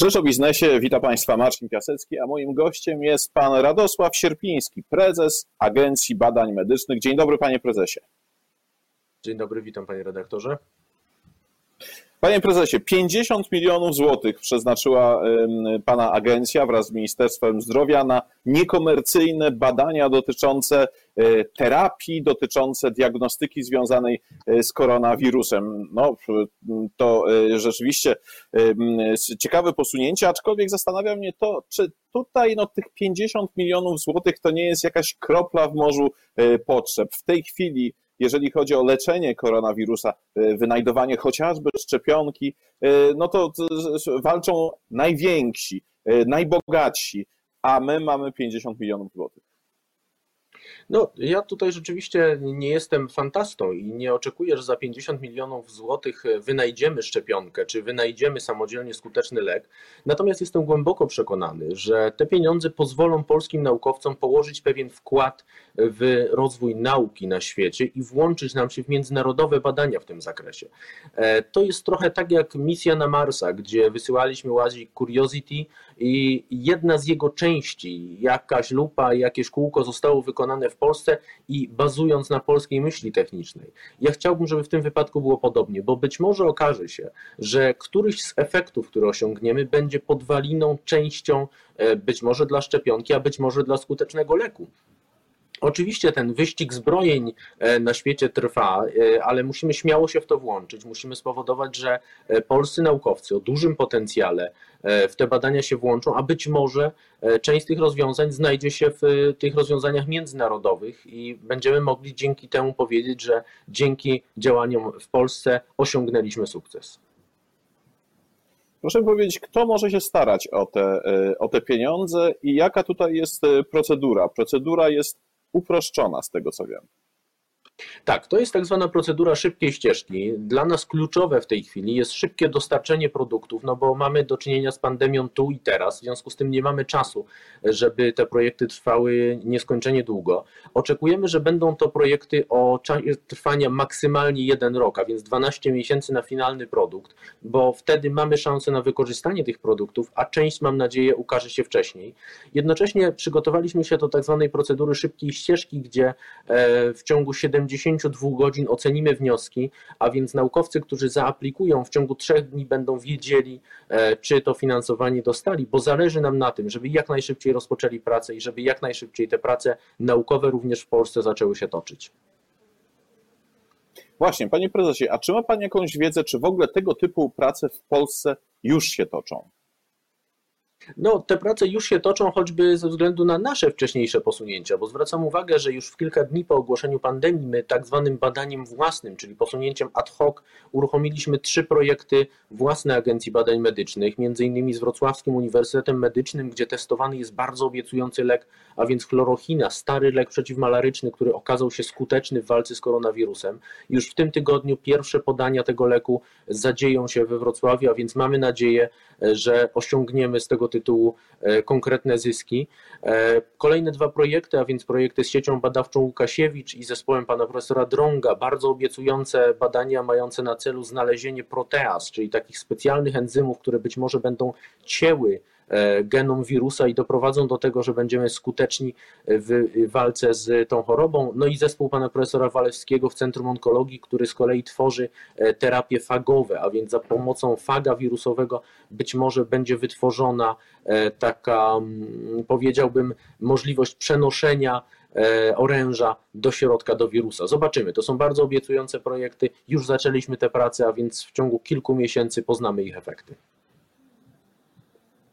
Rzecz o biznesie, witam Państwa Marcin Piasecki, a moim gościem jest pan Radosław Sierpiński, prezes Agencji Badań Medycznych. Dzień dobry panie prezesie. Dzień dobry, witam panie redaktorze. Panie prezesie, 50 milionów złotych przeznaczyła pana agencja wraz z Ministerstwem Zdrowia na niekomercyjne badania dotyczące e, terapii, dotyczące diagnostyki związanej e, z koronawirusem. No, to e, rzeczywiście ciekawe posunięcie, aczkolwiek zastanawia mnie to, czy tutaj no, tych 50 milionów złotych to nie jest jakaś kropla w morzu potrzeb. W tej chwili jeżeli chodzi o leczenie koronawirusa, e, wynajdowanie chociażby szczepionki, e, no to walczą najwięksi, e, najbogatsi, a my mamy 50 milionów złotych. No, ja tutaj rzeczywiście nie jestem fantastą i nie oczekuję, że za 50 milionów złotych wynajdziemy szczepionkę, czy wynajdziemy samodzielnie skuteczny lek. Natomiast jestem głęboko przekonany, że te pieniądze pozwolą polskim naukowcom położyć pewien wkład w rozwój nauki na świecie i włączyć nam się w międzynarodowe badania w tym zakresie. E, to jest trochę tak jak misja na Marsa, gdzie wysyłaliśmy łazik Curiosity i jedna z jego części, jakaś lupa, jakieś kółko zostało wykonane w Polsce i bazując na polskiej myśli technicznej. Ja chciałbym, żeby w tym wypadku było podobnie, bo być może okaże się, że któryś z efektów, które osiągniemy, będzie podwaliną, częścią e, być może dla szczepionki, a być może dla skutecznego leku. Oczywiście ten wyścig zbrojeń e, na świecie trwa, e, ale musimy śmiało się w to włączyć. Musimy spowodować, że e, polscy naukowcy o dużym potencjale w te badania się włączą, a być może część z tych rozwiązań znajdzie się w tych rozwiązaniach międzynarodowych i będziemy mogli dzięki temu powiedzieć, że dzięki działaniom w Polsce osiągnęliśmy sukces. Proszę powiedzieć, kto może się starać o te, o te pieniądze i jaka tutaj jest procedura? Procedura jest uproszczona z tego co wiem. Tak, to jest tak zwana procedura szybkiej ścieżki. Dla nas kluczowe w tej chwili jest szybkie dostarczenie produktów, no bo mamy do czynienia z pandemią tu i teraz, w związku z tym nie mamy czasu, żeby te projekty trwały nieskończenie długo. Oczekujemy, że będą to projekty o trwania maksymalnie jeden rok, a więc 12 miesięcy na finalny produkt, bo wtedy mamy szansę na wykorzystanie tych produktów, a część, mam nadzieję, ukaże się wcześniej. Jednocześnie przygotowaliśmy się do tak zwanej procedury szybkiej ścieżki, gdzie e, w ciągu 7 72 godzin ocenimy wnioski, a więc naukowcy, którzy zaaplikują w ciągu trzech dni będą wiedzieli, e, czy to finansowanie dostali, bo zależy nam na tym, żeby jak najszybciej rozpoczęli pracę i żeby jak najszybciej te prace naukowe również w Polsce zaczęły się toczyć. Właśnie, panie prezesie, a czy ma pan jakąś wiedzę, czy w ogóle tego typu prace w Polsce już się toczą? No, te prace już się toczą choćby ze względu na nasze wcześniejsze posunięcia, bo zwracam uwagę, że już w kilka dni po ogłoszeniu pandemii my tak zwanym badaniem własnym, czyli posunięciem ad hoc, uruchomiliśmy trzy projekty własne Agencji Badań Medycznych, między innymi z Wrocławskim Uniwersytetem Medycznym, gdzie testowany jest bardzo obiecujący lek, a więc chlorochina, stary lek przeciwmalaryczny, który okazał się skuteczny w walce z koronawirusem. Już w tym tygodniu pierwsze podania tego leku zadzieją się we Wrocławiu, a więc mamy nadzieję, że osiągniemy z tego tytułu e, konkretne zyski. E, kolejne dwa projekty, a więc projekty z siecią badawczą Łukasiewicz i zespołem pana profesora Drąga, bardzo obiecujące badania mające na celu znalezienie proteaz, czyli takich specjalnych enzymów, które być może będą cięły genom wirusa i doprowadzą do tego, że będziemy skuteczni w walce z tą chorobą. No i zespół pana profesora Walewskiego w Centrum Onkologii, który z kolei tworzy e, terapie fagowe, a więc za pomocą faga wirusowego być może będzie wytworzona e, taka, mm, powiedziałbym, możliwość przenoszenia oręża do środka, do wirusa. Zobaczymy. To są bardzo obiecujące projekty. Już zaczęliśmy te prace, a więc w ciągu kilku miesięcy poznamy ich efekty.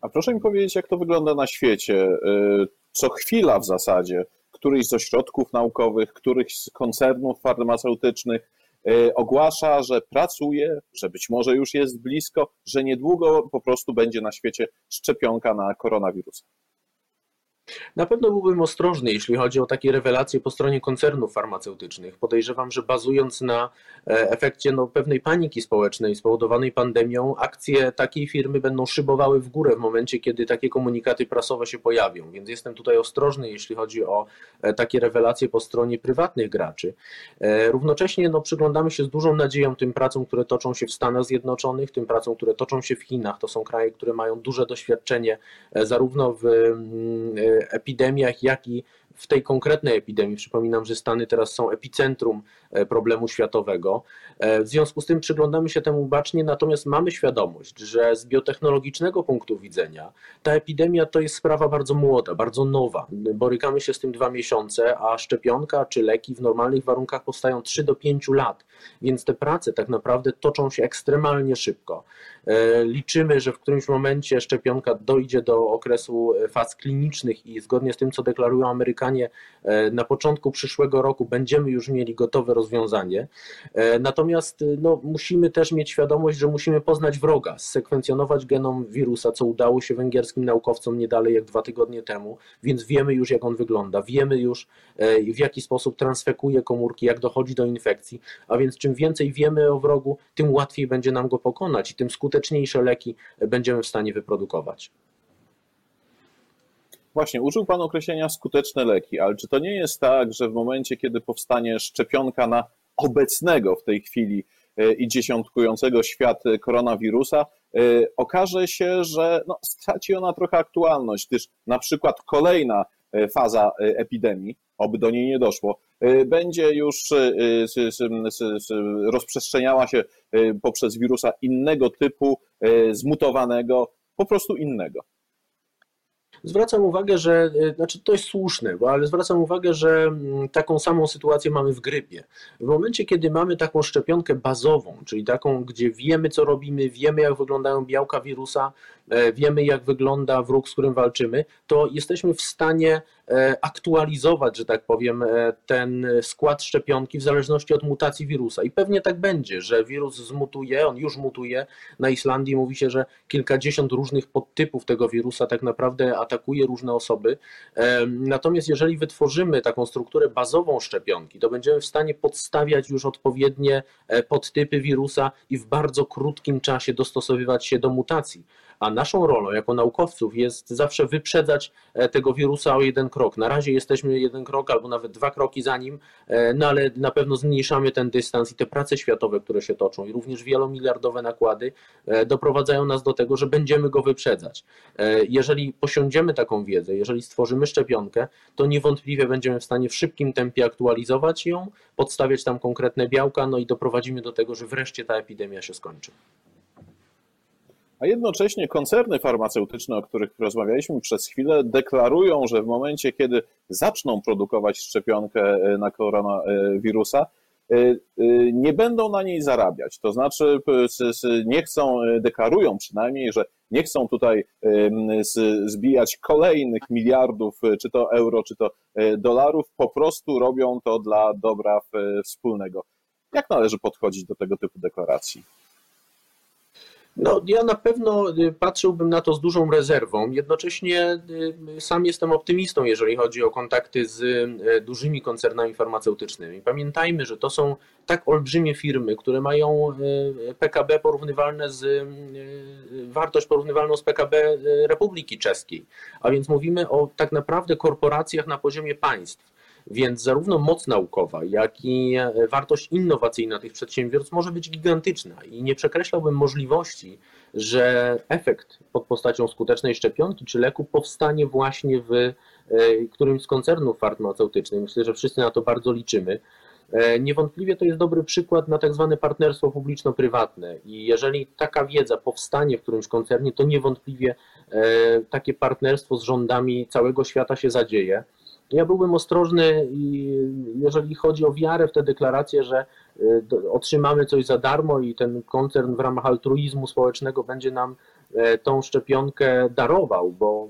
A proszę mi powiedzieć, jak to wygląda na świecie? Y, co chwila w zasadzie któryś z ośrodków naukowych, któryś z koncernów farmaceutycznych y, ogłasza, że pracuje, że być może już jest blisko, że niedługo po prostu będzie na świecie szczepionka na koronawirusa. Na pewno byłbym ostrożny, jeśli chodzi o takie rewelacje po stronie koncernów farmaceutycznych. Podejrzewam, że bazując na e, efekcie no, pewnej paniki społecznej spowodowanej pandemią, akcje takiej firmy będą szybowały w górę w momencie, kiedy takie komunikaty prasowe się pojawią. Więc jestem tutaj ostrożny, jeśli chodzi o e, takie rewelacje po stronie prywatnych graczy. E, równocześnie no, przyglądamy się z dużą nadzieją tym pracom, które toczą się w Stanach Zjednoczonych, tym pracom, które toczą się w Chinach. To są kraje, które mają duże doświadczenie zarówno w mm, epidemiach, jak i w tej konkretnej epidemii. Przypominam, że Stany teraz są epicentrum e, problemu światowego. E, w związku z tym przyglądamy się temu bacznie, natomiast mamy świadomość, że z biotechnologicznego punktu widzenia ta epidemia to jest sprawa bardzo młoda, bardzo nowa. Borykamy się z tym dwa miesiące, a szczepionka czy leki w normalnych warunkach powstają 3 do 5 lat, więc te prace tak naprawdę toczą się ekstremalnie szybko. E, liczymy, że w którymś momencie szczepionka dojdzie do okresu faz klinicznych i zgodnie z tym, co deklarują Amerykanie, e, na początku przyszłego roku będziemy już mieli gotowe rozwiązanie. E, natomiast no, musimy też mieć świadomość, że musimy poznać wroga, sekwencjonować genom wirusa, co udało się węgierskim naukowcom nie dalej jak dwa tygodnie temu, więc wiemy już, jak on wygląda, wiemy już, w jaki sposób transfekuje komórki, jak dochodzi do infekcji, a więc czym więcej wiemy o wrogu, tym łatwiej będzie nam go pokonać i tym skuteczniej skuteczniejsze leki będziemy w stanie wyprodukować. Właśnie, użył Pan określenia skuteczne leki, ale czy to nie jest tak, że w momencie, kiedy powstanie szczepionka na obecnego w tej chwili e, i dziesiątkującego świat koronawirusa, e, okaże się, że no, straci ona trochę aktualność, gdyż na przykład kolejna e, faza epidemii, oby do niej nie doszło, będzie już rozprzestrzeniała się poprzez wirusa innego typu, zmutowanego, po prostu innego. Zwracam uwagę, że, znaczy to jest słuszne, bo, ale zwracam uwagę, że mm, taką samą sytuację mamy w grypie. W momencie, kiedy mamy taką szczepionkę bazową, czyli taką, gdzie wiemy, co robimy, wiemy, jak wyglądają białka wirusa, e, wiemy, jak wygląda wróg, z którym walczymy, to jesteśmy w stanie E, aktualizować, że tak powiem, e, ten skład szczepionki w zależności od mutacji wirusa. I pewnie tak będzie, że wirus zmutuje, on już mutuje. Na Islandii mówi się, że kilkadziesiąt różnych podtypów tego wirusa tak naprawdę atakuje różne osoby. E, natomiast jeżeli wytworzymy taką strukturę bazową szczepionki, to będziemy w stanie podstawiać już odpowiednie podtypy wirusa i w bardzo krótkim czasie dostosowywać się do mutacji. A naszą rolą jako naukowców jest zawsze wyprzedzać tego wirusa o jeden krok. Na razie jesteśmy jeden krok albo nawet dwa kroki za nim, e, no ale na pewno zmniejszamy ten dystans i te prace światowe, które się toczą i również wielomiliardowe nakłady e, doprowadzają nas do tego, że będziemy go wyprzedzać. E, jeżeli posiądziemy taką wiedzę, jeżeli stworzymy szczepionkę, to niewątpliwie będziemy w stanie w szybkim tempie aktualizować ją, podstawiać tam konkretne białka, no i doprowadzimy do tego, że wreszcie ta epidemia się skończy a jednocześnie koncerny farmaceutyczne, o których rozmawialiśmy przez chwilę, deklarują, że w momencie, kiedy zaczną produkować szczepionkę e, na koronawirusa, e, e, nie będą na niej zarabiać. To znaczy, nie chcą, deklarują przynajmniej, że nie chcą tutaj zbijać kolejnych miliardów, czy to euro, czy to dolarów, po prostu robią to dla dobra wspólnego. Jak należy podchodzić do tego typu deklaracji? No, ja na pewno y, patrzyłbym na to z dużą rezerwą. Jednocześnie y, sam jestem optymistą, jeżeli chodzi o kontakty z y, dużymi koncernami farmaceutycznymi. Pamiętajmy, że to są tak olbrzymie firmy, które mają PKB porównywalne z wartość porównywalną z PKB Republiki Czeskiej. A więc mówimy o tak naprawdę korporacjach na poziomie państw. Więc zarówno moc naukowa, jak i e, wartość innowacyjna tych przedsiębiorstw może być gigantyczna i nie przekreślałbym możliwości, że efekt pod postacią skutecznej szczepionki czy leku powstanie właśnie w e, którymś z koncernów farmaceutycznych. Myślę, że wszyscy na to bardzo liczymy. E, niewątpliwie to jest dobry przykład na tak zwane partnerstwo publiczno-prywatne i jeżeli taka wiedza powstanie w którymś koncernie, to niewątpliwie takie partnerstwo z rządami całego świata się zadzieje. Ja byłbym ostrożny, jeżeli chodzi o wiarę w te deklaracje, że y, otrzymamy coś za darmo i ten koncern w ramach altruizmu społecznego będzie nam e, tą szczepionkę darował, bo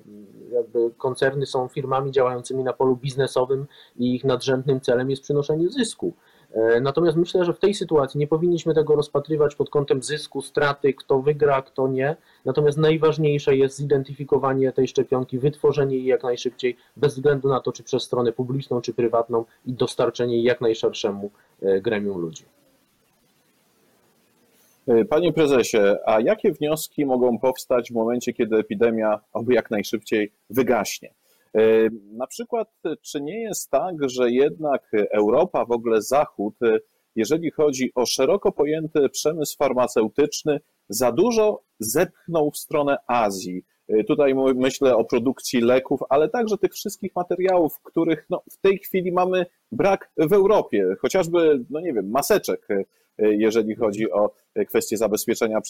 jakby koncerny są firmami działającymi na polu biznesowym i ich nadrzędnym celem jest przynoszenie zysku. Natomiast myślę, że w tej sytuacji nie powinniśmy tego rozpatrywać pod kątem zysku, straty, kto wygra, kto nie. Natomiast najważniejsze jest zidentyfikowanie tej szczepionki, wytworzenie jej jak najszybciej, bez względu na to, czy przez stronę publiczną, czy prywatną i dostarczenie jej jak najszerszemu gremium ludzi. E, panie prezesie, a jakie wnioski mogą powstać w momencie, kiedy epidemia oby jak najszybciej wygaśnie? Na przykład, czy nie jest tak, że jednak Europa, w ogóle Zachód, e, jeżeli chodzi o szeroko pojęty przemysł farmaceutyczny, za dużo zepchnął w stronę Azji? Tutaj myślę o produkcji leków, ale także tych wszystkich materiałów, których no, w tej chwili mamy brak w Europie, chociażby, no nie wiem, maseczek E, jeżeli chodzi o kwestie zabezpieczenia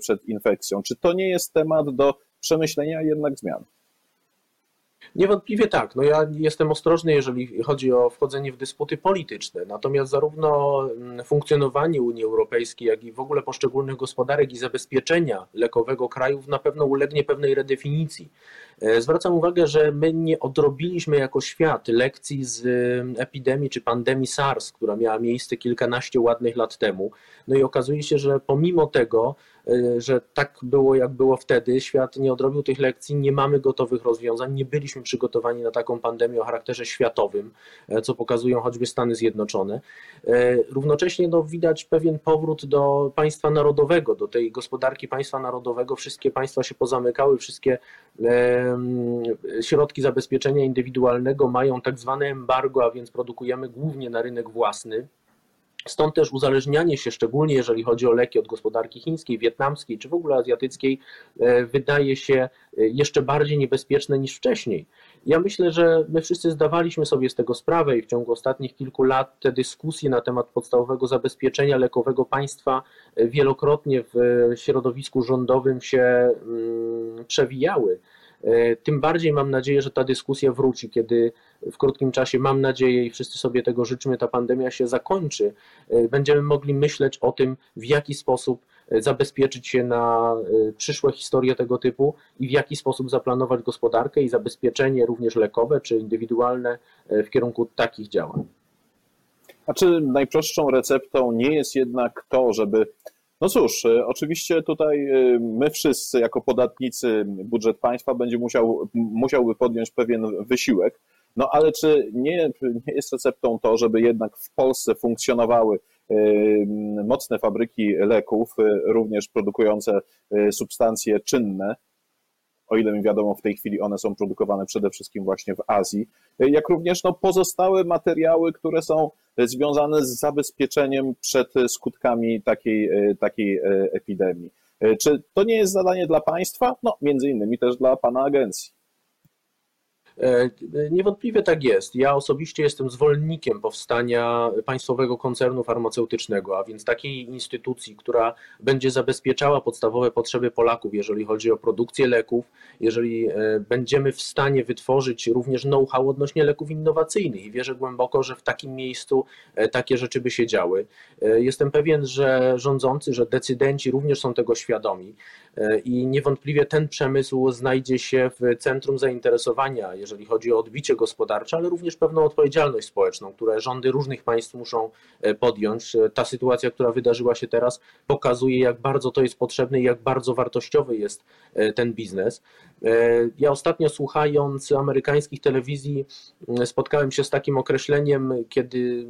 przed infekcją. Czy to nie jest temat do przemyślenia jednak zmian? Niewątpliwie tak. No ja jestem ostrożny, jeżeli chodzi o wchodzenie w dysputy polityczne. Natomiast zarówno mm, funkcjonowanie Unii Europejskiej, jak i w ogóle poszczególnych gospodarek i zabezpieczenia lekowego krajów na pewno ulegnie pewnej redefinicji. E, zwracam uwagę, że my nie odrobiliśmy jako świat lekcji z mm, epidemii czy pandemii SARS, która miała miejsce kilkanaście ładnych lat temu. No i okazuje się, że pomimo tego, e, że tak było jak było wtedy, świat nie odrobił tych lekcji, nie mamy gotowych rozwiązań, nie byliśmy przygotowani na taką pandemię o charakterze światowym, e, co pokazują choćby Stany Zjednoczone. Równocześnie no, widać pewien powrót do państwa narodowego, do tej gospodarki państwa narodowego. Wszystkie państwa się pozamykały, wszystkie środki zabezpieczenia indywidualnego mają tak zwane embargo, a więc produkujemy głównie na rynek własny. Stąd też uzależnianie się, szczególnie jeżeli chodzi o leki od gospodarki chińskiej, wietnamskiej czy w ogóle azjatyckiej, e, wydaje się e, jeszcze bardziej niebezpieczne niż wcześniej. Ja myślę, że my wszyscy zdawaliśmy sobie z tego sprawę i w ciągu ostatnich kilku lat te dyskusje na temat podstawowego zabezpieczenia lekowego państwa e, wielokrotnie w środowisku rządowym się mm, przewijały. E, tym bardziej mam nadzieję, że ta dyskusja wróci, kiedy w krótkim czasie, mam nadzieję i wszyscy sobie tego życzymy, ta pandemia się zakończy. E, będziemy mogli myśleć o tym, w jaki sposób e, zabezpieczyć się na przyszłe historie tego typu i w jaki sposób zaplanować gospodarkę i zabezpieczenie również lekowe czy indywidualne w kierunku takich działań. A czy najprostszą receptą nie jest jednak to, żeby no cóż, e, oczywiście tutaj e, my wszyscy jako podatnicy, budżet państwa będzie musiał, musiałby podjąć pewien wysiłek, no ale czy nie, nie jest receptą to, żeby jednak w Polsce funkcjonowały e, mocne fabryki leków, również produkujące substancje czynne, o ile mi wiadomo, w tej chwili one są produkowane przede wszystkim właśnie w Azji, jak również no, pozostałe materiały, które są związane z zabezpieczeniem przed skutkami takiej, takiej epidemii. Czy to nie jest zadanie dla państwa? No, między innymi też dla pana agencji. E, niewątpliwie tak jest. Ja osobiście jestem zwolennikiem powstania państwowego koncernu farmaceutycznego, a więc takiej instytucji, która będzie zabezpieczała podstawowe potrzeby Polaków, jeżeli chodzi o produkcję leków, jeżeli e, będziemy w stanie wytworzyć również know-how odnośnie leków innowacyjnych i wierzę głęboko, że w takim miejscu e, takie rzeczy by się działy. Jestem pewien, że rządzący, że decydenci również są tego świadomi i niewątpliwie ten przemysł znajdzie się w centrum zainteresowania jeżeli chodzi o odbicie gospodarcze, ale również pewną odpowiedzialność społeczną, które rządy różnych państw muszą e, podjąć. E, ta sytuacja, która wydarzyła się teraz, pokazuje, jak bardzo to jest potrzebne i jak bardzo wartościowy jest e, ten biznes. Ja ostatnio słuchając amerykańskich telewizji spotkałem się z takim określeniem, kiedy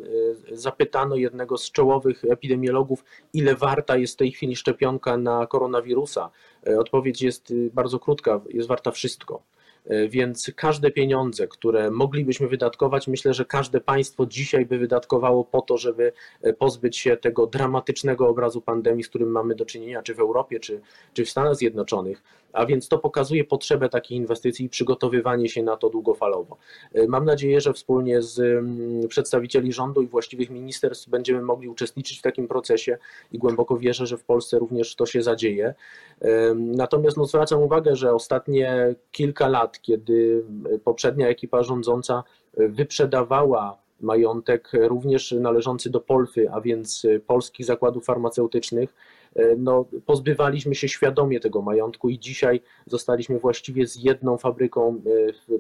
zapytano jednego z czołowych epidemiologów, ile warta jest w tej chwili szczepionka na koronawirusa. Odpowiedź jest bardzo krótka, jest warta wszystko. E, więc każde pieniądze, które moglibyśmy wydatkować, myślę, że każde państwo dzisiaj by wydatkowało po to, żeby e, pozbyć się tego dramatycznego obrazu pandemii, z którym mamy do czynienia, czy w Europie, czy, czy w Stanach Zjednoczonych. A więc to pokazuje potrzebę takiej inwestycji i przygotowywanie się na to długofalowo. E, mam nadzieję, że wspólnie z mm, przedstawicieli rządu i właściwych ministerstw będziemy mogli uczestniczyć w takim procesie i głęboko wierzę, że w Polsce również to się zadzieje. Natomiast no, zwracam uwagę, że ostatnie kilka lat, kiedy poprzednia ekipa rządząca wyprzedawała majątek również należący do Polfy, a więc polskich zakładów farmaceutycznych, no, pozbywaliśmy się świadomie tego majątku i dzisiaj zostaliśmy właściwie z jedną fabryką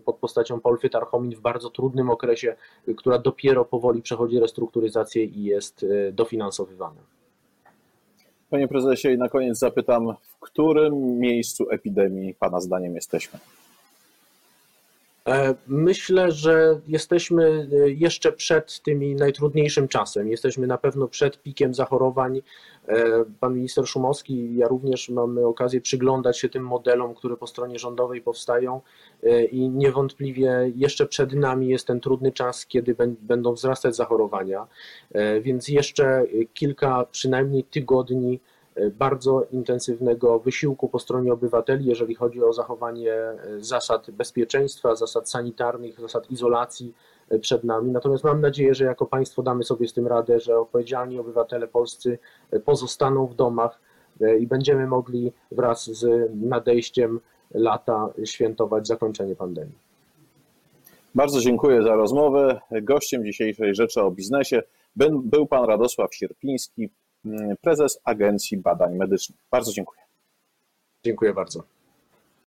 pod postacią Polfy Tarchomin w bardzo trudnym okresie, która dopiero powoli przechodzi restrukturyzację i jest dofinansowywana. Panie prezesie, i na koniec zapytam, w którym miejscu epidemii Pana zdaniem jesteśmy? E, myślę, że jesteśmy e, jeszcze przed tymi najtrudniejszym czasem. Jesteśmy na pewno przed pikiem zachorowań. E, pan minister Szumowski i ja również mamy okazję przyglądać się tym modelom, które po stronie rządowej powstają i niewątpliwie jeszcze przed nami jest ten trudny czas, kiedy będą wzrastać zachorowania, więc jeszcze kilka przynajmniej tygodni bardzo intensywnego wysiłku po stronie obywateli, jeżeli chodzi o zachowanie e, zasad bezpieczeństwa, zasad sanitarnych, zasad izolacji e, przed nami. Natomiast mam nadzieję, że jako państwo damy sobie z tym radę, że odpowiedzialni obywatele polscy pozostaną w domach i będziemy mogli wraz z nadejściem lata świętować zakończenie pandemii. Bardzo dziękuję za rozmowę. Gościem dzisiejszej Rzeczy o Biznesie był pan Radosław Sierpiński, prezes Agencji Badań Medycznych. Bardzo dziękuję. Dziękuję bardzo.